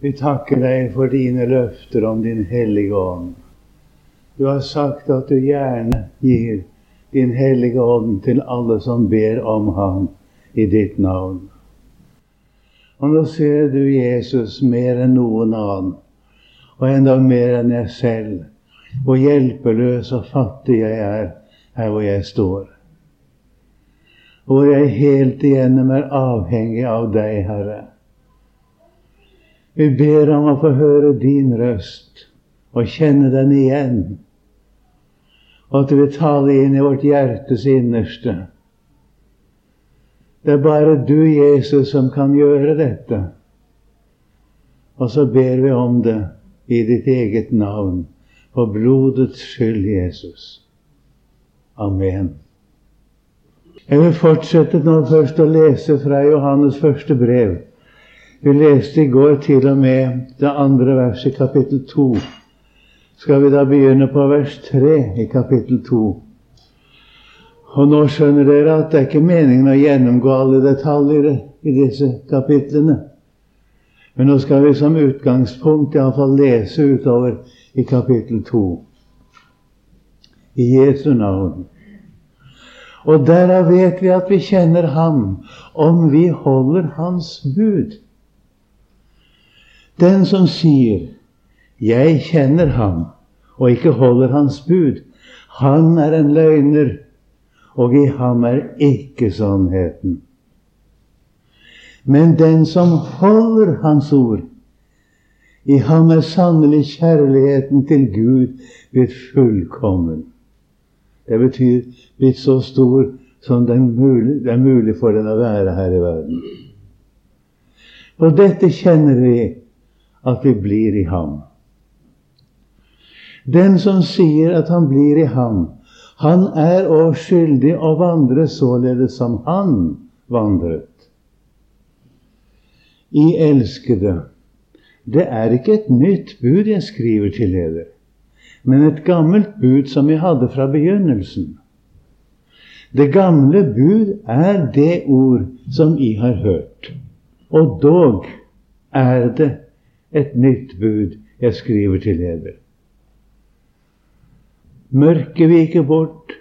Vi takker deg for dine løfter om din hellige ånd. Du har sagt at du gjerne gir din hellige ånd til alle som ber om ham i ditt navn. Og nå ser du Jesus mer enn noen annen, og enda mer enn jeg selv, hvor hjelpeløs og fattig jeg er her hvor jeg står. Hvor jeg helt igjennom er avhengig av deg, Herre. Vi ber om å få høre din røst og kjenne den igjen. Og at du vil tale inn i vårt hjertes innerste. Det er bare du, Jesus, som kan gjøre dette. Og så ber vi om det i ditt eget navn, for blodets skyld, Jesus. Amen. Jeg vil fortsette nå først å lese fra Johannes første brev. Vi leste i går til og med det andre verset i kapittel 2. Skal vi da begynne på vers 3 i kapittel 2? Og nå skjønner dere at det er ikke meningen å gjennomgå alle detaljer i disse kapitlene. Men nå skal vi som utgangspunkt iallfall lese utover i kapittel 2. I Jesu navn. Og derav vet vi at vi kjenner Ham, om vi holder Hans bud. Den som sier 'Jeg kjenner ham', og ikke holder hans bud, han er en løgner, og i ham er ikke sannheten. Men den som holder Hans ord, i ham er sannelig kjærligheten til Gud blitt fullkommen. Det betyr blitt så stor som det er mulig for den å være her i verden. På dette kjenner vi at vi blir i ham. Den som sier at han blir i ham, han er òg skyldig å vandre således som han vandret. I elskede, det er ikke et nytt bud jeg skriver til dere, men et gammelt bud som jeg hadde fra begynnelsen. Det gamle bud er det ord som I har hørt, og dog er det et nytt bud jeg skriver til dere. Mørket viker bort,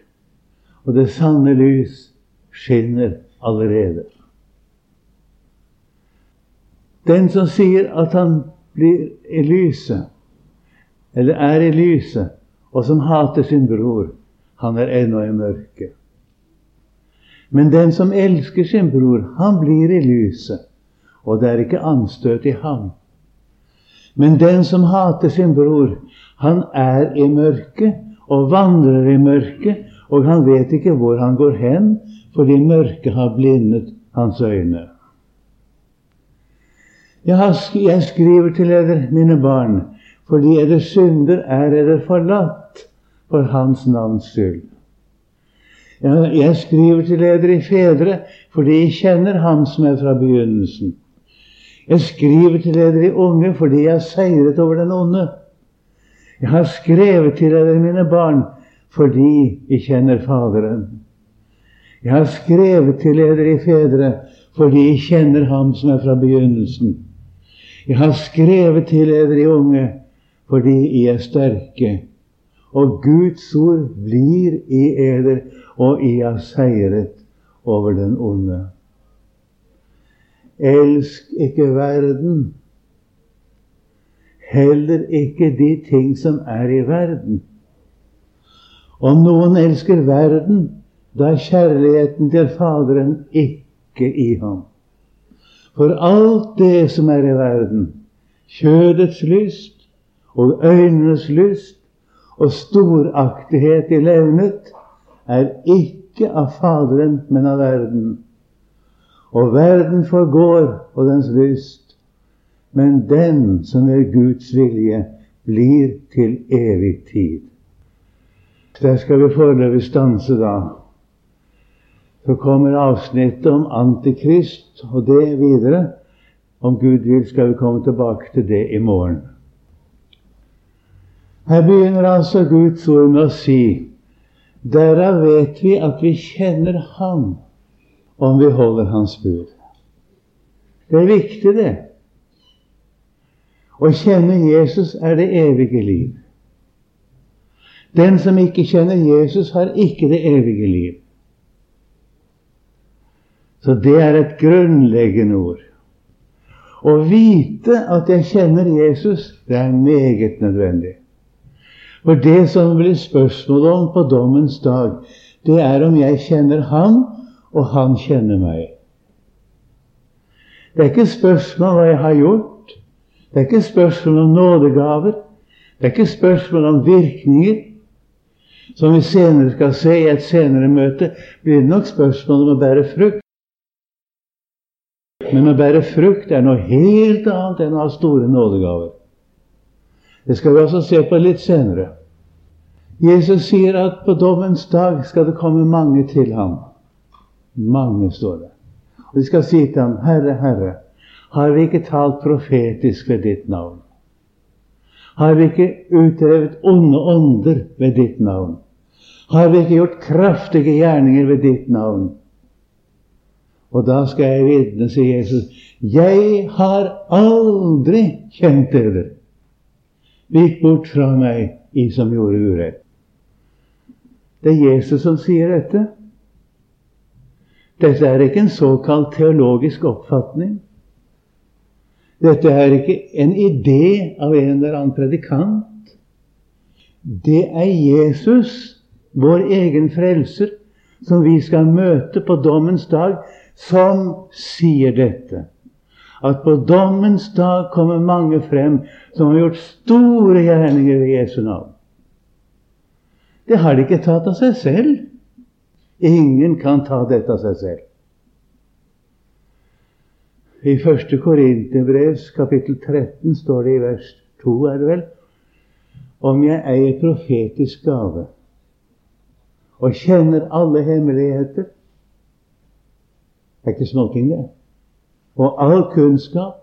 og det sanne lys skinner allerede. Den som sier at han blir i lyset, eller er i lyset, og som hater sin bror, han er ennå i mørket. Men den som elsker sin bror, han blir i lyset, og det er ikke anstøt i ham. Men den som hater sin bror, han er i mørket og vandrer i mørket, og han vet ikke hvor han går hen, fordi mørket har blindet hans øyne. Jeg skriver til dere, mine barn, fordi eders synder er dere forlatt for Hans navns skyld. Jeg skriver til dere i fedre, fordi jeg kjenner Ham som er fra begynnelsen. Jeg skriver til dere unge fordi jeg har seiret over den onde. Jeg har skrevet til dere, mine barn, fordi jeg kjenner Faderen. Jeg har skrevet til dere fedre fordi jeg kjenner Ham som er fra begynnelsen. Jeg har skrevet til dere unge fordi jeg er sterke. Og Guds ord blir i eder, og I har seiret over den onde. Elsk ikke verden. Heller ikke de ting som er i verden. Om noen elsker verden, da er kjærligheten til Faderen ikke i ham. For alt det som er i verden, kjødets lyst og øynenes lyst og storaktighet i levnet, er ikke av Faderen, men av verden. Og verden forgår og dens lyst, men den som er Guds vilje, blir til evig tid. Der skal vi foreløpig stanse da. Så kommer avsnittet om Antikrist og det videre. Om Gud vil, skal vi komme tilbake til det i morgen. Her begynner altså Guds ord med å si Derav vet vi at vi kjenner Ham om vi holder Hans bud. Det er viktig, det. Å kjenne Jesus er det evige liv. Den som ikke kjenner Jesus, har ikke det evige liv. Så det er et grunnleggende ord. Å vite at jeg kjenner Jesus, det er meget nødvendig. For det som blir spørsmålet om på dommens dag, det er om jeg kjenner Han, og Han kjenner meg. Det er ikke spørsmål om hva jeg har gjort. Det er ikke spørsmål om nådegaver. Det er ikke spørsmål om virkninger. Som vi senere skal se i et senere møte, blir det nok spørsmål om å bære frukt. Men å bære frukt er noe helt annet enn å ha store nådegaver. Det skal vi også se på litt senere. Jesus sier at på dommens dag skal det komme mange til ham. Mange, står det. Og de skal si til ham, Herre, Herre, har vi ikke talt profetisk ved ditt navn? Har vi ikke utrevet onde ånder ved ditt navn? Har vi ikke gjort kraftige gjerninger ved ditt navn? Og da skal jeg vitne, sier Jesus, jeg har aldri kjent dere. Vik bort fra meg, I som gjorde urett. Det er Jesus som sier dette. Dette er ikke en såkalt teologisk oppfatning. Dette er ikke en idé av en eller annen predikant. Det er Jesus, vår egen frelser, som vi skal møte på dommens dag, som sier dette. At på dommens dag kommer mange frem som har gjort store gjerninger ved Jesu navn. Det har de ikke tatt av seg selv. Ingen kan ta dette av seg selv. I 1. Korinterbrevs kapittel 13 står det i vers 2, er det vel, om jeg eier profetisk gave og kjenner alle hemmeligheter Det er ikke småting, det. Og all kunnskap.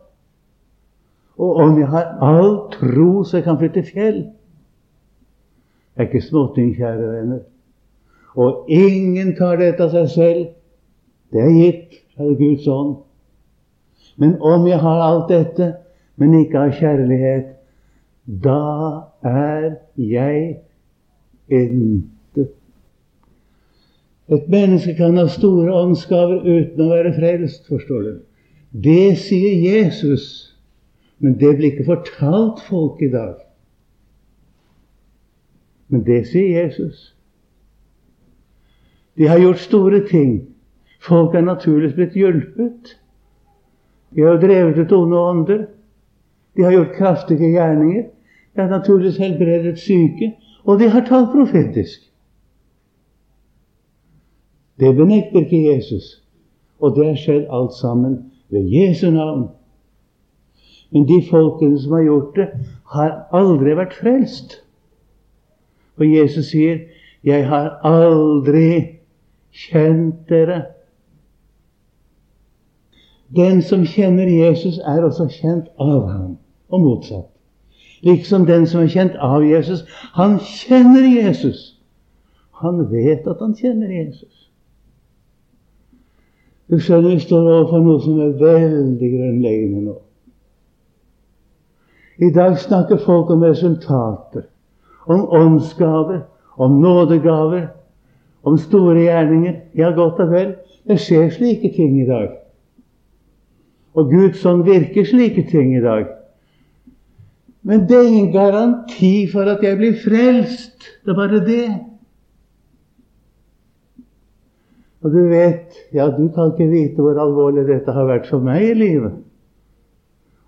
Og om jeg har all tro så jeg kan flytte fjell Det er ikke småting, kjære venner. Og ingen tar dette av seg selv. Det er gitt av Guds ånd. Men om jeg har alt dette, men ikke har kjærlighet, da er jeg intet. Et menneske kan ha store åndsgaver uten å være frelst, forstår du. Det sier Jesus, men det blir ikke fortalt folk i dag. Men det sier Jesus. De har gjort store ting. Folk er naturligvis blitt hjulpet. De har drevet ut onde ånder. De har gjort kraftige gjerninger. De har naturligvis helbredet syke. Og de har talt profetisk. Det benekter ikke Jesus. Og det har skjedd alt sammen ved Jesu navn. Men de folkene som har gjort det, har aldri vært frelst. Og Jesus sier, 'Jeg har aldri kjent dere. Den som kjenner Jesus, er også kjent av ham, og motsatt. Liksom den som er kjent av Jesus, han kjenner Jesus. Han vet at han kjenner Jesus. Du skjønner, vi står overfor noe som er veldig grunnleggende nå. I dag snakker folk om resultater, om åndsgaver, om nådegaver, om store gjerninger. Ja, godt og vel. Det skjer slike ting i dag. Og Guds ånd virker slike ting i dag. Men det er ingen garanti for at jeg blir frelst. Det er bare det. Og du vet, ja, du kan ikke vite hvor alvorlig dette har vært for meg i livet.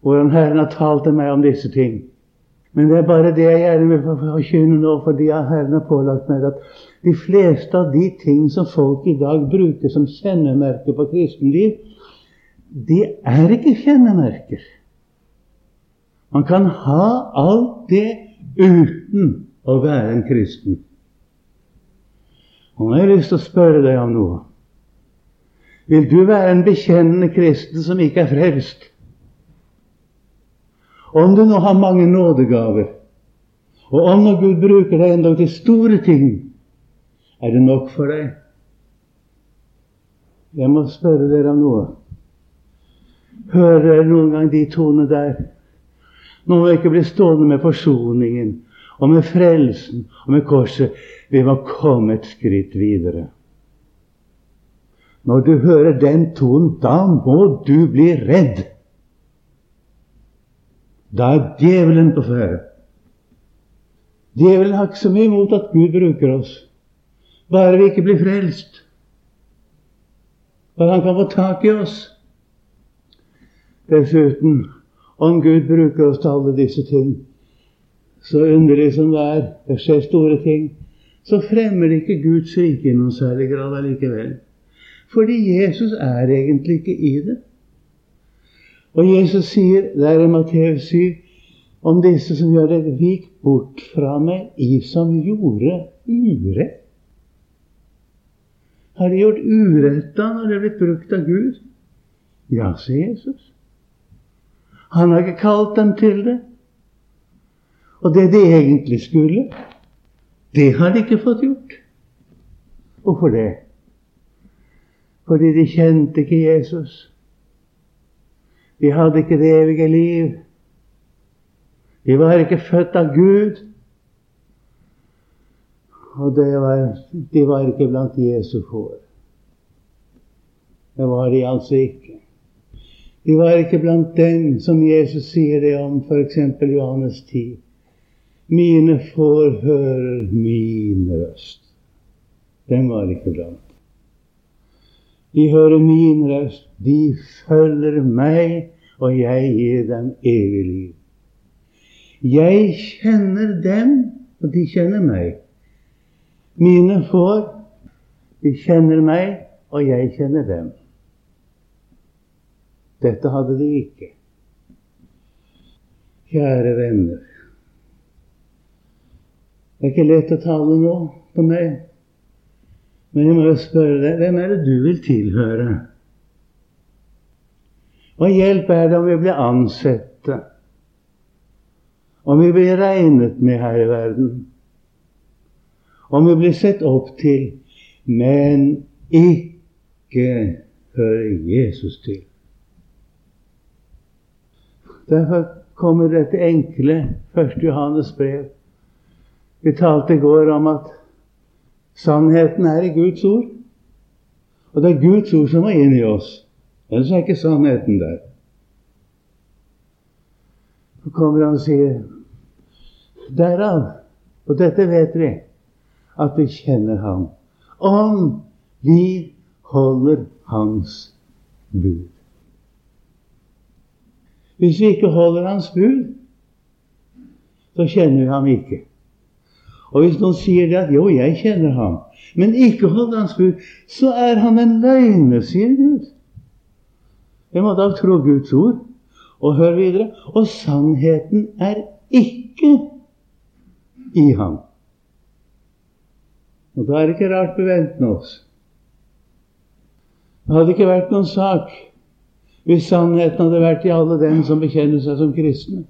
Hvordan Herren har talt til meg om disse ting. Men det er bare det jeg gjerne vil forkynne nå, fordi Herren har pålagt meg at de fleste av de ting som folk i dag bruker som kjennemerker på kristenliv, de er ikke kjennemerker. Man kan ha alt det uten å være en kristen. Og nå har jeg lyst til å spørre deg om noe. Vil du være en bekjennende kristen som ikke er frelst? Om du nå har mange nådegaver, og om når Gud bruker deg endog til store ting, er det nok for deg? Jeg må spørre dere om noe. Hører dere noen gang de tonene der? Nå må vi ikke bli stående med forsoningen og med frelsen og med korset. Vi må komme et skritt videre. Når du hører den tonen, da må du bli redd. Da er djevelen på ferde. Djevelen har ikke så mye imot at Gud bruker oss, bare vi ikke blir frelst. Bare han kan få tak i oss. Dessuten, om Gud bruker oss til alle disse ting, så underlig som det er, det skjer store ting, så fremmer det ikke Guds rike i noen særlig grad allikevel. Fordi Jesus er egentlig ikke i det. Og Jesus sier der i Matteus 7 om disse som gjør det, vik bort fra meg, i som gjorde urett. Har de gjort uretta når det er blitt brukt av Gud? Ja, sier Jesus. Han har ikke kalt dem til det. Og det de egentlig skulle, det har de ikke fått gjort. Hvorfor det? Fordi de kjente ikke Jesus. De hadde ikke det evige liv. De var ikke født av Gud. Og var, de var ikke blant Jesu får. Det var de altså ikke. De var ikke blant dem som Jesus sier det om, f.eks. Johannes 10. Mine får hører min røst. Den var ikke blant. De hører min røst. De følger meg, og jeg gir dem evig liv. Jeg kjenner dem, og de kjenner meg. Mine får, de kjenner meg, og jeg kjenner dem. Dette hadde de ikke. Kjære venner. Det er ikke lett å tale nå på meg. Men jeg må jo spørre deg hvem er det du vil tilhøre? Hva hjelp er det om vi blir ansette? Om vi blir regnet med her i verden? Om vi blir sett opp til, men ikke hører Jesus til? Derfor kommer dette enkle 1. Johannes brev. Vi talte i går om at Sannheten er i Guds ord. Og det er Guds ord som er inni oss. Ellers er ikke sannheten der. Så kommer han og sier Derav, og dette vet vi, at vi kjenner Ham, om vi holder Hans bud. Hvis vi ikke holder Hans bud, så kjenner vi Ham ikke. Og hvis noen sier det at 'jo, jeg kjenner ham', men ikke holder hans bud, så er han en løgner, sier Gud. Jeg må da tro Guds ord. Og hør videre og sannheten er ikke i ham. Og da er det ikke rart vi venter oss. Det hadde ikke vært noen sak hvis sannheten hadde vært i alle dem som bekjenner seg som kristne.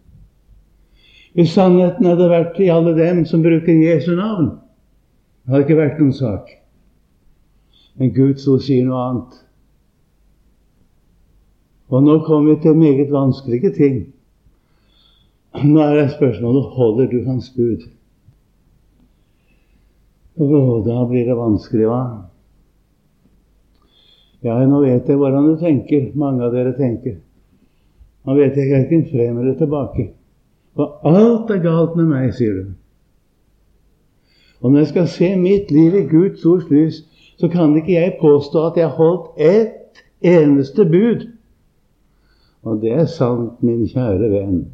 Hvis sannheten hadde vært i alle dem som bruker Jesu navn, det hadde ikke vært noen sak. Men Guds ord sier noe annet. Og nå kommer vi til meget vanskelige ting. Nå er det spørsmålet holder du Hans bud. Og da blir det vanskelig, hva? Ja, nå vet jeg hvordan du tenker. Mange av dere tenker. Nå vet jeg verken frem eller tilbake. For alt er galt med meg, sier du. Og når jeg skal se mitt liv i Guds ords lys, så kan ikke jeg påstå at jeg har holdt ett eneste bud. Og det er sant, min kjære venn.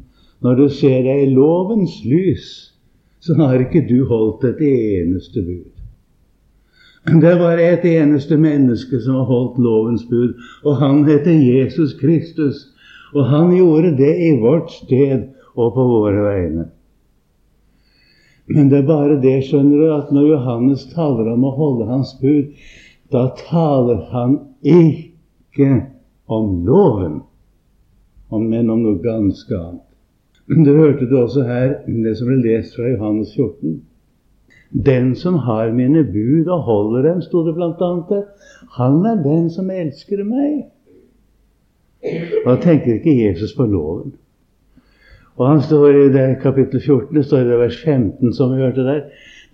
Når du ser deg i lovens lys, så har ikke du holdt et eneste bud. Det var et eneste menneske som har holdt lovens bud, og han heter Jesus Kristus. Og han gjorde det i vårt sted og på våre vegne. Men det er bare det, skjønner du, at når Johannes taler om å holde hans bud, da taler han ikke om loven, men om noe ganske annet. Det hørte du også her, det som ble lest fra Johannes 14. Den som har mine bud og holder dem, sto det bl.a. der, han er den som elsker meg. Og Da tenker ikke Jesus på loven. Og han står i det kapittel 14, det står i vers 15, som vi hørte der.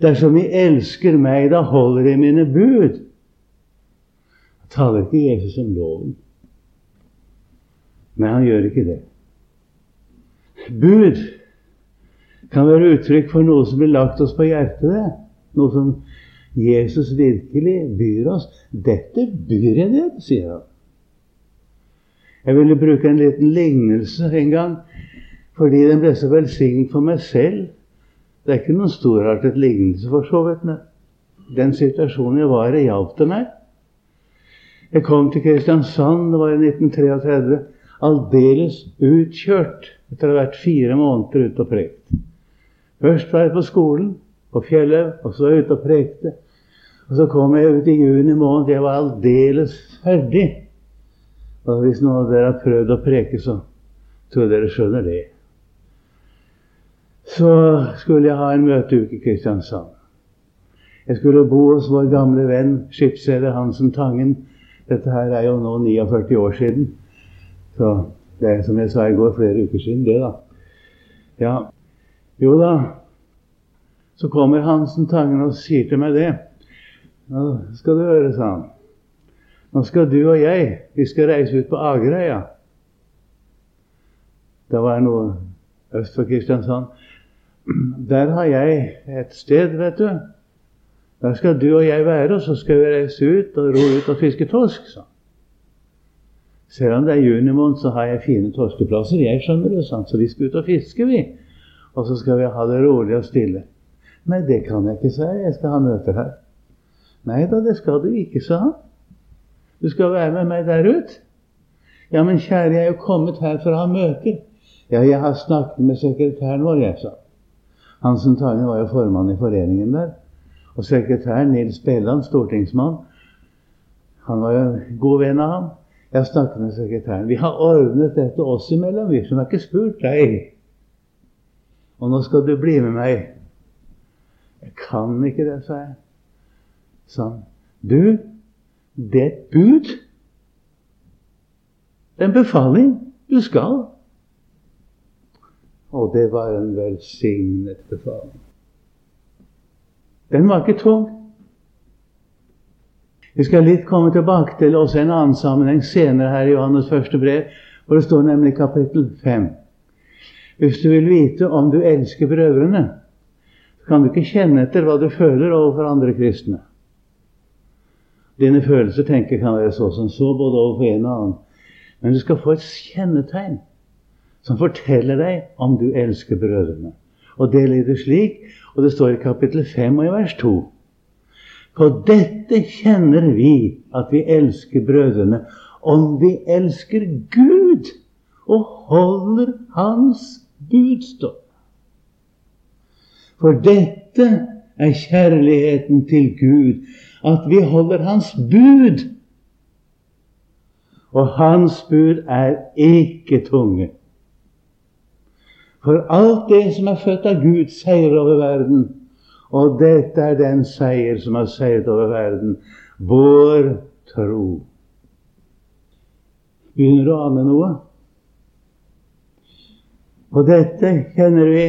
Dersom I elsker meg, da holder de mine bud. Han taler ikke Jesus om loven. Nei, han gjør ikke det. Bud kan være uttrykk for noe som blir lagt oss på hjertet. Noe som Jesus virkelig byr oss. 'Dette byr jeg deg', sier han. Jeg ville bruke en liten lignelse en gang, fordi den ble så velsignet for meg selv. Det er ikke noen storartet lignelse, for så vidt. Den situasjonen jeg var i, hjalp det meg. Jeg kom til Kristiansand, det var i 1933, aldeles utkjørt etter å ha vært fire måneder ute og prekt. Først var jeg på skolen, på Fjellhaug, og så ute og prekte. Og så kom jeg ut i juni måned. Jeg var aldeles ferdig. Og hvis noen av dere har prøvd å preke, så tror jeg dere skjønner det. Så skulle jeg ha en møteuke i Kristiansand. Jeg skulle bo hos vår gamle venn skipsreder Hansen Tangen. Dette her er jo nå 49 år siden. Så det er som jeg sa i går, flere uker siden, det, da. Ja, jo da, så kommer Hansen Tangen og sier til meg det. Nå skal du høre, sa han. Nå skal du og jeg vi skal reise ut på Agerøya. Det var noe øst for Kristiansand. Der har jeg et sted, vet du. Der skal du og jeg være, og så skal vi reise ut og ro ut og fiske torsk. Så. Selv om det er juni måned, så har jeg fine torskeplasser. Jeg skjønner det, sant? så vi skal ut og fiske, vi. Og så skal vi ha det rolig og stille. Nei, det kan jeg ikke, sa jeg. Jeg skal ha møter her. Nei da, det skal du ikke, sa han. Du skal være med meg der ut. Ja, men kjære, jeg er jo kommet her for å ha møter. Ja, jeg har snakket med sekretæren vår, jeg, sa Hansen Tangen var jo formann i foreningen der. Og sekretæren Nils Bjelland, stortingsmann, han var jo god venn av ham. Jeg snakket med sekretæren. Vi har ordnet dette oss imellom, vi som har ikke spurt deg. Og nå skal du bli med meg. Jeg kan ikke det, sa jeg. Sånn. Du, det er et bud. Det er en befaling. Du skal. Og det var en velsignet befaling. Den var ikke tung. Vi skal litt komme tilbake til også en annen sammenheng senere her i Johannes første brev, hvor det står nemlig kapittel 5. Hvis du vil vite om du elsker brødrene, så kan du ikke kjenne etter hva du føler overfor andre kristne. Dine følelser tenker kan være så som så, både overfor en og annen. Men du skal få et kjennetegn som forteller deg om du elsker brødrene. Og det lyder slik, og det står i kapittel 5 og i vers 2. På dette kjenner vi at vi elsker brødrene, om vi elsker Gud og holder Hans budstopp. For dette er kjærligheten til Gud, at vi holder Hans bud. Og Hans bud er ikke tunge. For alt det som er født av Gud, seier over verden. Og dette er den seier som har seiret over verden vår tro. Begynner du å ane noe? Og dette kjenner vi,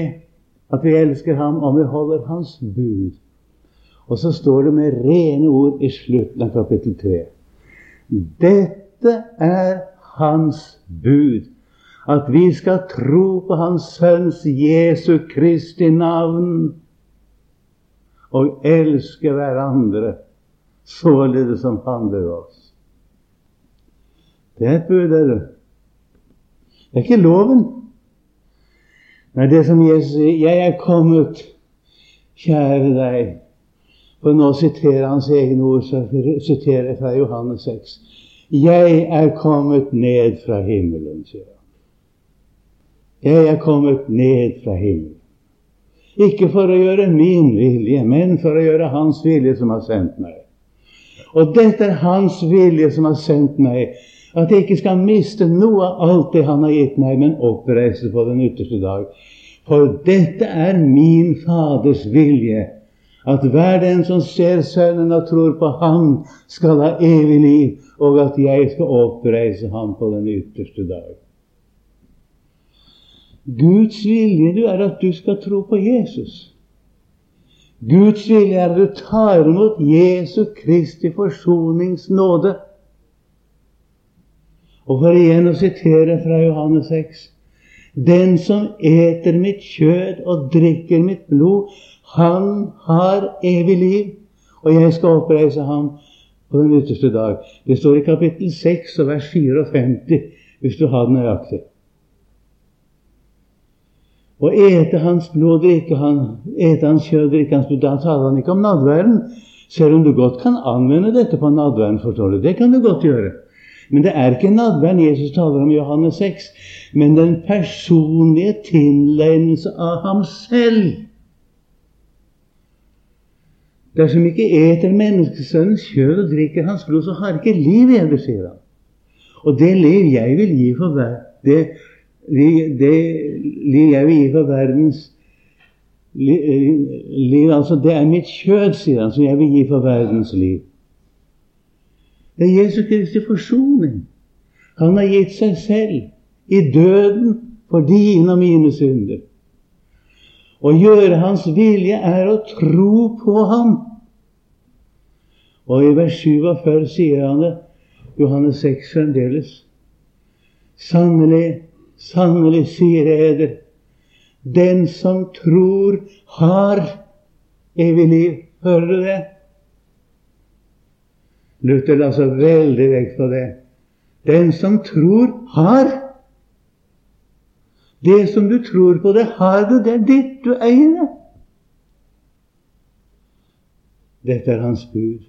at vi elsker ham om vi holder hans bud. Og så står det med rene ord i slutten av kapittel 3. Dette er hans bud. At vi skal tro på Hans Sønns Jesu Kristi navn og elske hverandre således som Han bør oss. Det er et bud, er det. Det er ikke loven. Det er det som Jesus sier. 'Jeg er kommet, kjære deg.' Og nå siterer hans egne ord, så siterer jeg fra Johannes 6. 'Jeg er kommet ned fra himmelen', sier han. Jeg er kommet ned fra himmelen. Ikke for å gjøre min vilje, men for å gjøre Hans vilje som har sendt meg. Og dette er Hans vilje som har sendt meg, at jeg ikke skal miste noe av alt det Han har gitt meg, men oppreise på den ytterste dag. For dette er min Faders vilje, at hver den som ser Sønnen og tror på Ham, skal ha evig liv, og at jeg skal oppreise ham på den ytterste dag. Guds vilje du er at du skal tro på Jesus. Guds vilje er at du tar imot Jesu Kristi forsoningsnåde. Og for igjen å sitere fra Johannes 6.: Den som eter mitt kjød og drikker mitt blod, han har evig liv, og jeg skal oppreise ham på den ytterste dag. Det står i kapittel 6 og vers 54, hvis du har det nøyaktig. Og ete hans blod, drikke han, ete hans kjød, drikke hans blod Da taler han ikke om nadværen, selv om du godt kan anvende dette på nadværen. forstår du. Det kan du godt gjøre. Men det er ikke nadværen Jesus taler om i Johannes 6, men den personlige tilegnelse av ham selv. Dersom ikke eter menneskesønnens kjød og drikker hans blod, så har ikke liv i det, sier han. Og det liv jeg vil gi for hver, det det lir jeg gi for verdens liv altså Det er mitt kjød, sier han, som jeg vil gi for verdens liv. Det er Jesu Kristi forsoning. Han har gitt seg selv i døden for dine og mine synder. Å gjøre Hans vilje er å tro på Ham. Og i vers 47 sier han det, Johannes 6 fremdeles. Sannelig, Sannelig, sier eder, den som tror, har evig liv. Hører du det? Luther la så veldig vekt på det. Den som tror, har. Det som du tror på, det har du. Det er ditt. Du eier det. Dette er hans bud.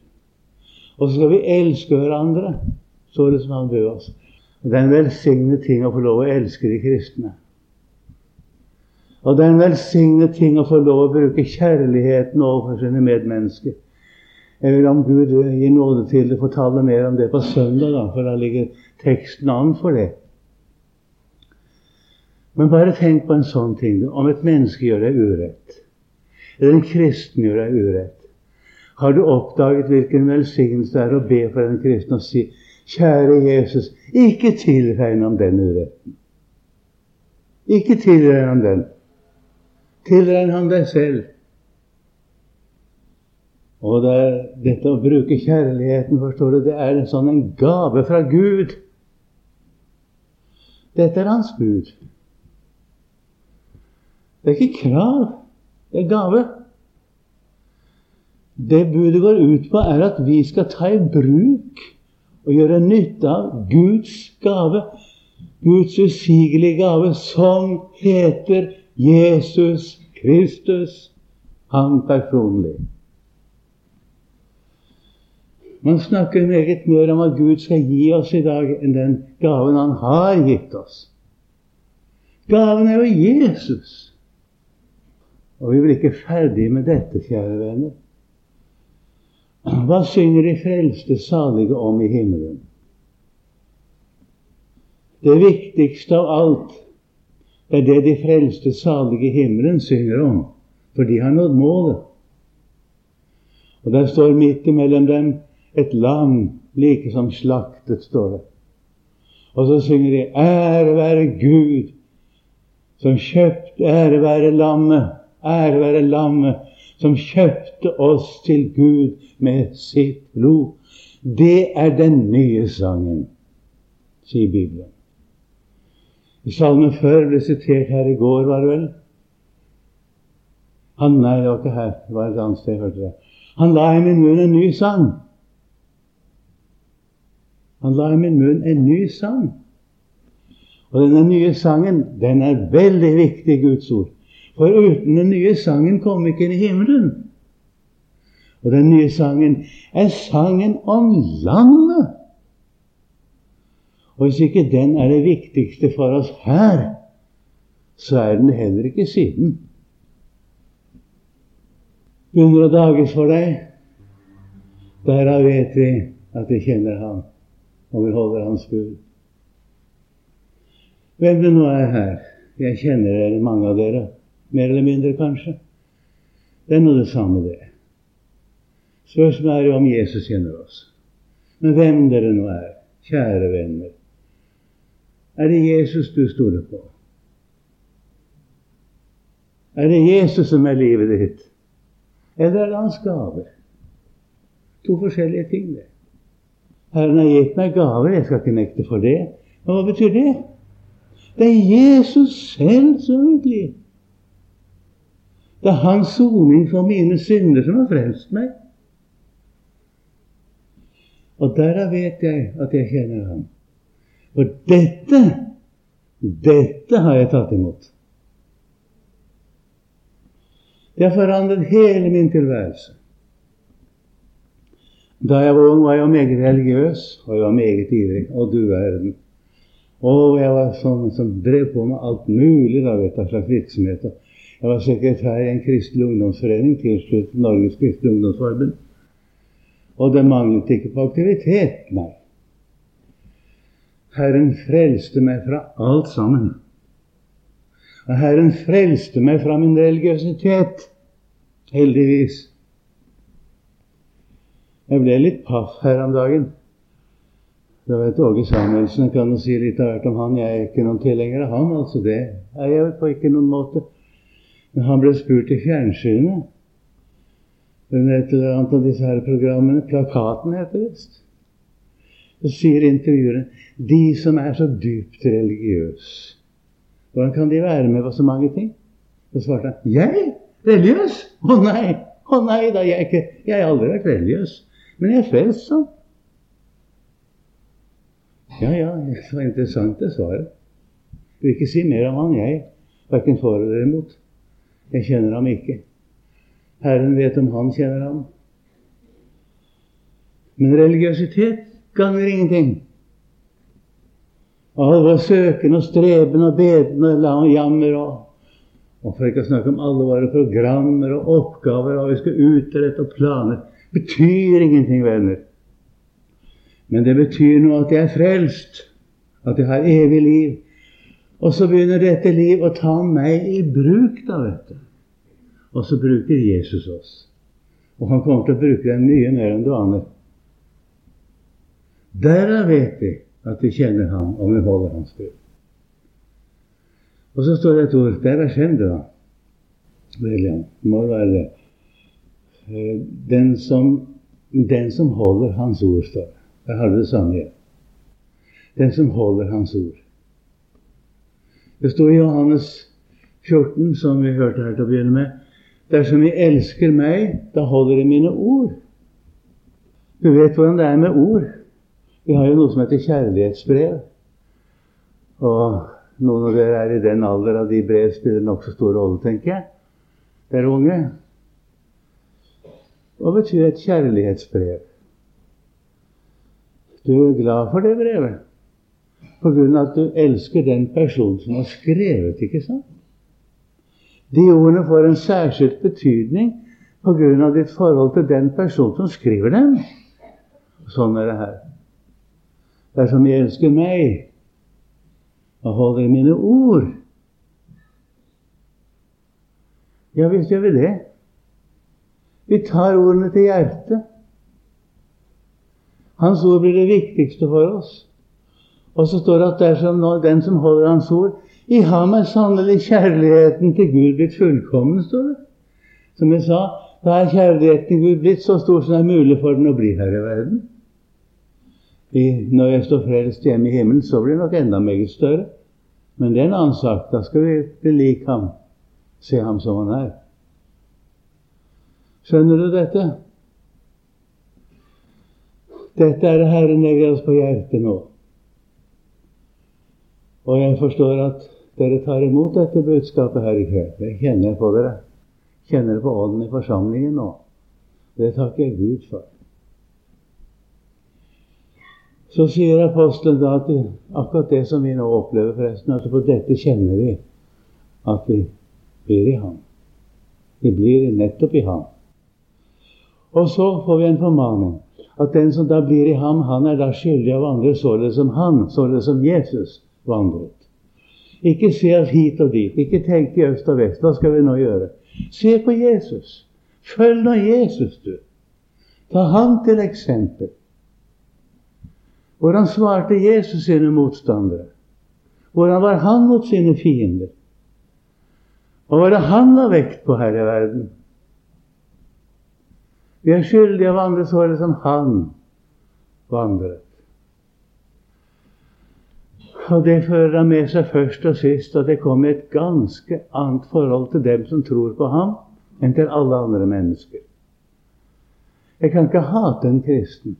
Og så skal vi elske hverandre, så det som han bød oss. Det er en velsignet ting å få lov å elske de kristne. Og det er en velsignet ting å få lov å bruke kjærligheten overfor sine medmennesker. Jeg vil om Gud gir nåde til å fortelle mer om det på søndag, da, for da ligger teksten an for det. Men bare tenk på en sånn ting. Om et menneske gjør deg urett, eller en kristen gjør deg urett, har du oppdaget hvilken velsignelse det er å be for en kristen og si Kjære Jesus, ikke tilregn ham den uretten. Ikke tilregn ham den. Tilregn ham deg selv. Og det er, dette å bruke kjærligheten, forstår du, det er en sånn en gave fra Gud. Dette er hans bud. Det er ikke krav, det er gave. Det budet går ut på, er at vi skal ta i bruk og gjøre nytte av Guds gave, Guds usigelige gave, som heter Jesus Kristus, han personlig. Man snakker meget mer om at Gud skal gi oss i dag, enn den gaven Han har gitt oss. Gaven er jo Jesus. Og vi blir ikke ferdige med dette, kjære venner. Hva synger de frelste salige om i himmelen? Det viktigste av alt er det de frelste salige i himmelen synger om, for de har nådd målet. Og der står midt imellom dem et lam like som slaktet, står det. Og så synger de 'Ære være Gud', som kjøpt ære være lammet, ære være lammet som kjøpte oss til Gud med sitt blod. Det er den nye sangen, sier Bibelen. I salmen før ble sitert her i går, var det vel? Han, nei, det var ikke her. Det var et annet sted. hørte det. Han la i min munn en ny sang. Han la i min munn en ny sang. Og denne nye sangen, den er veldig viktig i Guds ord. For uten den nye sangen kom ikke inn i himmelen. Og den nye sangen er sangen om landet. Og hvis ikke den er det viktigste for oss her, så er den heller ikke siden. Hundre dages for deg. Derav vet vi at vi kjenner Ham, og vi holder Hans bud. Hvem det nå er her, jeg kjenner dere, mange av dere. Mer eller mindre, kanskje. Det er nå det samme, det. Spørsmålet er jo om Jesus kjenner oss. Men hvem dere nå er, kjære venner, er det Jesus du stoler på? Er det Jesus som er livet ditt? Eller er det hans gaver? To forskjellige ting, det. Herren har gitt meg gaver, jeg skal ikke nekte for det. Men hva betyr det? Det er Jesus selv som er mitt liv. Det er hans soning for mine synder som har frelst meg. Og derav vet jeg at jeg kjenner ham. For dette, dette har jeg tatt imot. Det har forandret hele min tilværelse. Da jeg var ung, var jeg meget religiøs, og jeg var meget ivrig. Og du verden. Og jeg var sånn som drev på med alt mulig da, vet, av slags virksomheter. Jeg var sekretær i en kristelig ungdomsforening tilsluttet Norges kristelige ungdomsforbund. Og det manglet ikke på aktivitet, nei. Herren frelste meg fra alt sammen. Og Herren frelste meg fra min religiøsitet, heldigvis. Jeg ble litt paff her om dagen. Det vet Åge Samuelsen jeg kan jo si litt av hvert om han. Jeg er ikke noen tilhenger av ham, altså det er jeg på ikke noen måte. Men han ble spurt i fjernsynet Den et eller annet av disse her programmene. Plakaten heter det visst. Så sier intervjueren de som er så dypt religiøse, hvordan kan de være med på så mange ting? Så svarte han jeg? Religiøs? Å nei! Å nei da, jeg, ikke, jeg har aldri vært religiøs. Men jeg er frelst, sånn. Ja, ja, det var interessant, det svaret. Du vil ikke si mer om han, jeg. Verken for eller imot. Jeg kjenner ham ikke. Herren vet om han kjenner ham. Men religiøsitet ganger ingenting. All vår søken og streben og beden og jammer og og for ikke å snakke om alle våre programmer og oppgaver og vi skal utrette og planer betyr ingenting, venner. Men det betyr noe at jeg er frelst, at jeg har evig liv. Og så begynner dette liv å ta meg i bruk, da, vet du. Og så bruker Jesus oss. Og han kommer til å bruke deg mye mer enn du aner. Derav vet vi at vi kjenner ham, og vi holder hans bud. Og så står det et ord Der er 5, da. William. Må være det. Eh, den som, den som holder Hans ord, står det. Der har du det samme igjen. Den som holder Hans ord. Det står i Johannes 14, som vi hørte her til å begynne med. Dersom de elsker meg, da holder de mine ord. Du vet hvordan det er med ord. Vi har jo noe som heter kjærlighetsbrev. Og noen av dere er i den alder av de brev spiller nokså stor rolle, tenker jeg. Dere unge. Hva betyr et kjærlighetsbrev? Du er glad for det brevet på grunn av at du elsker den personen som har skrevet, ikke sant? De ordene får en særskilt betydning på grunn av ditt forhold til den personen som skriver dem. Sånn er det her. Dersom jeg elsker meg og holder mine ord Ja visst gjør vi det. Vi tar ordene til hjertet. Hans ord blir det viktigste for oss. Og så står det at dersom den som holder Hans ord I ham er sannelig kjærligheten til Gud blitt fullkommen, står det. Som jeg sa, da er kjærligheten til Gud blitt så stor som det er mulig for den å bli her i verden. I, når jeg står frelst hjemme i himmelen, så blir det nok enda meget større. Men det er en annen sak. Da skal vi bli lik ham, se ham som han er. Skjønner du dette? Dette er det Herren legger oss på hjertet nå. Og jeg forstår at dere tar imot dette budskapet her i kveld. Det kjenner jeg på dere. Kjenner det på ånden i forsamlingen nå. Det takker jeg Gud for. Så sier apostelen da at akkurat det som vi nå opplever, forresten, at på dette kjenner vi at vi blir i Ham. Vi blir nettopp i Ham. Og så får vi en formaning at den som da blir i ham, han er da skyldig av andre således som han, således som Jesus vandret. Ikke se oss hit og dit, ikke tenk i øst og vest. Hva skal vi nå gjøre? Se på Jesus. Følg nå Jesus, du. Ta ham til eksempel. Hvordan svarte Jesus sine motstandere? Hvordan var han mot sine fiender? Hva var det han la vekt på her i verden? Vi er skyldige av andre så som han vandret. Og det fører han med seg først og sist at det kommer et ganske annet forhold til dem som tror på ham, enn til alle andre mennesker. Jeg kan ikke hate en kristen.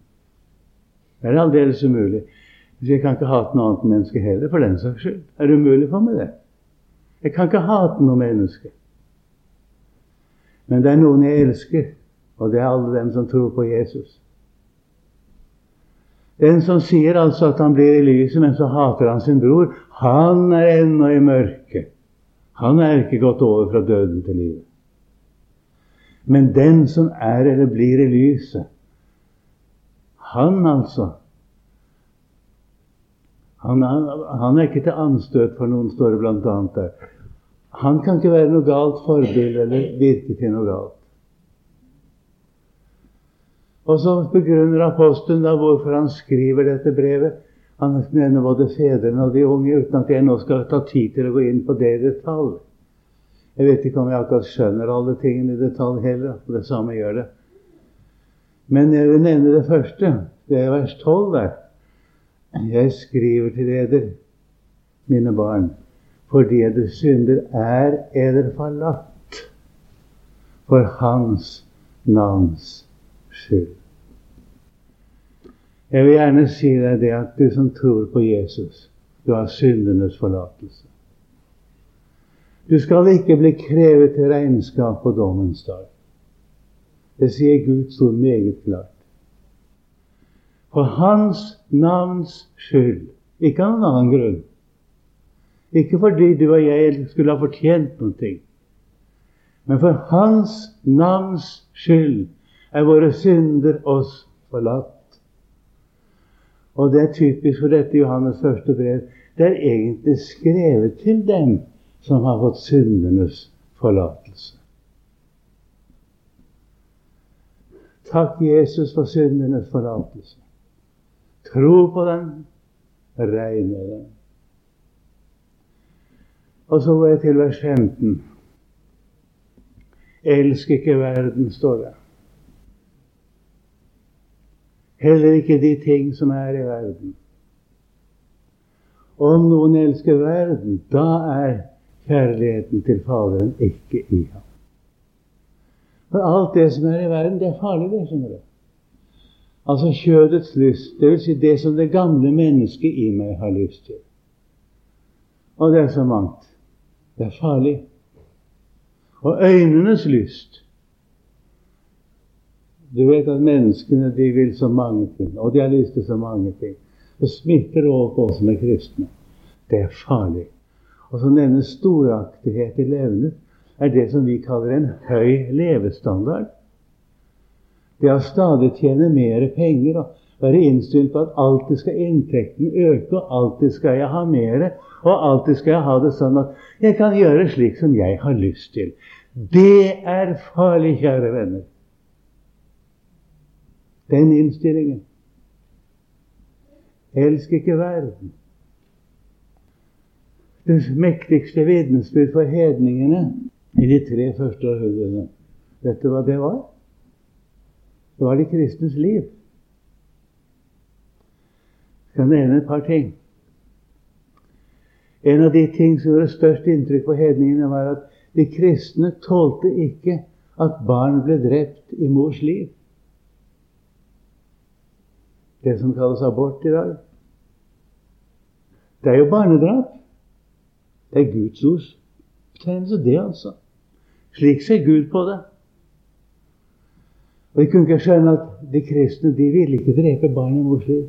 Det er aldeles umulig. Jeg kan ikke hate noe annet menneske heller, for den saks skyld. Er det umulig for meg, det? Jeg kan ikke hate noe menneske. Men det er noen jeg elsker, og det er alle dem som tror på Jesus. Den som sier altså at han blir i lyset, men så hater han sin bror, han er ennå i mørket. Han er ikke gått over fra døden til livet. Men den som er eller blir i lyset, han altså han er, han er ikke til anstøt for noen, står det bl.a. der. Han kan ikke være noe galt forbilde eller virke til noe galt. Og så begrunner apostelen da hvorfor han skriver dette brevet. Han nevner både fedrene og de unge, uten at jeg nå skal ta tid til å gå inn på det i detalj. Jeg vet ikke om jeg akkurat skjønner alle tingene i detalj heller. og Det samme gjør det. Men jeg vil nevne det første. Det er vers 12 der. Jeg skriver til eder, mine barn, fordi du synder er eder forlatt for Hans navns skyld. Jeg vil gjerne si deg det at du som tror på Jesus, du har syndenes forlatelse. Du skal ikke bli krevet til regnskap på dommens dag. Det sier Gud så meget klart. For Hans navns skyld, ikke av noen annen grunn. Ikke fordi du og jeg skulle ha fortjent noe, men for Hans navns skyld er våre synder oss forlatt. Og det er typisk for dette Johannes første brev. Det er egentlig skrevet til dem som har fått syndenes forlatelse. Takk, Jesus, for syndenes forlatelse. Tro på den, regne den. Og så går jeg til vers 15. Elsk ikke verden, står det. Heller ikke de ting som er i verden. Om noen elsker verden, da er kjærligheten til Faderen ikke i ham. For alt det som er i verden, det er farlig, det, skjønner du. Altså kjødets lyst, dvs. Si det som det gamle mennesket i meg har lyst til. Og det er så mangt. Det er farlig. Og øynenes lyst, du vet at menneskene de vil så mange ting, og de har lyst til så mange ting. Og smitter over på oss som er kristne. Det er farlig. Og så denne storaktighet i levnet er det som vi kaller en høy levestandard. Det å stadig tjene mer penger og være innstilt på at alltid skal inntekten øke, og alltid skal jeg ha mer, og alltid skal jeg ha det sånn at jeg kan gjøre slik som jeg har lyst til. Det er farlig, kjære venner. Den innstillingen. Elsk ikke verden. Det mektigste vitnesbyrd for hedningene i de tre første århundrene. Vet du hva det var? Det var de kristnes liv. Jeg skal nevne et par ting. En av de ting som gjorde størst inntrykk på hedningene, var at de kristne tålte ikke at barn ble drept i mors liv det som kalles abort i dag. Det er jo barnedrap. Det er Guds ords betegnelse, det, altså. Slik ser Gud på det. Og Jeg kunne ikke skjønne at de kristne de ville ikke drepe barn i mors liv.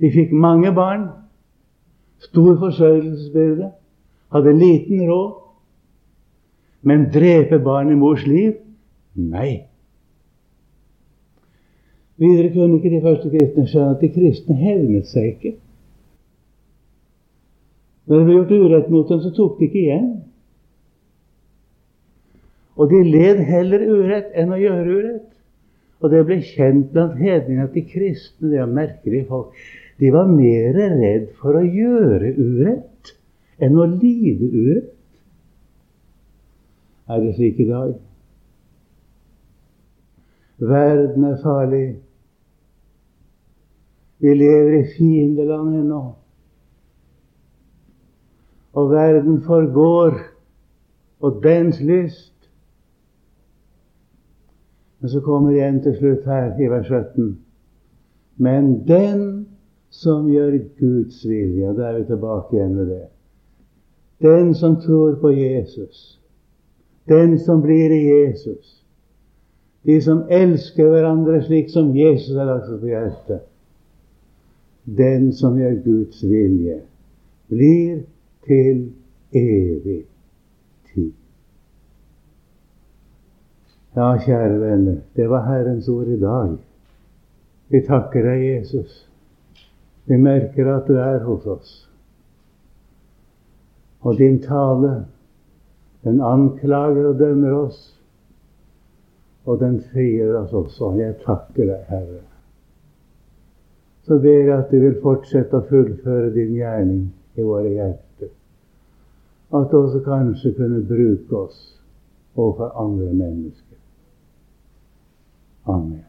De fikk mange barn, stor forsørgelsesbyrde, hadde liten råd. Men drepe barn i mors liv? Nei. Videre kunne ikke de første kristne skjønne at de kristne hevnet seg ikke. Når det ble gjort urett mot dem, så tok de ikke igjen. Og de led heller urett enn å gjøre urett. Og det ble kjent blant hedningene at de kristne, det er merkelige folk, de var mer redd for å gjøre urett enn å lide urett. Er det slik i dag? Verden er farlig. Vi lever i fiendeland ennå. Og verden forgår, og dens lyst. Men så kommer det igjen til slutt her i vers 17. Men den som gjør Guds vilje, og da er vi tilbake igjen med det. Den som tror på Jesus, den som blir i Jesus, de som elsker hverandre slik som Jesus har lagt seg på hjertet, den som gjør Guds vilje, blir til evig tid. Ja, kjære venner, det var Herrens ord i dag. Vi takker deg, Jesus. Vi merker at du er hos oss. Og din tale, den anklager og dømmer oss, og den frigjør oss også. Jeg takker deg, Herre. Så ber jeg at du vil fortsette å fullføre din gjerning i våre hjerter. At du også kanskje kunne bruke oss overfor andre mennesker. Amen.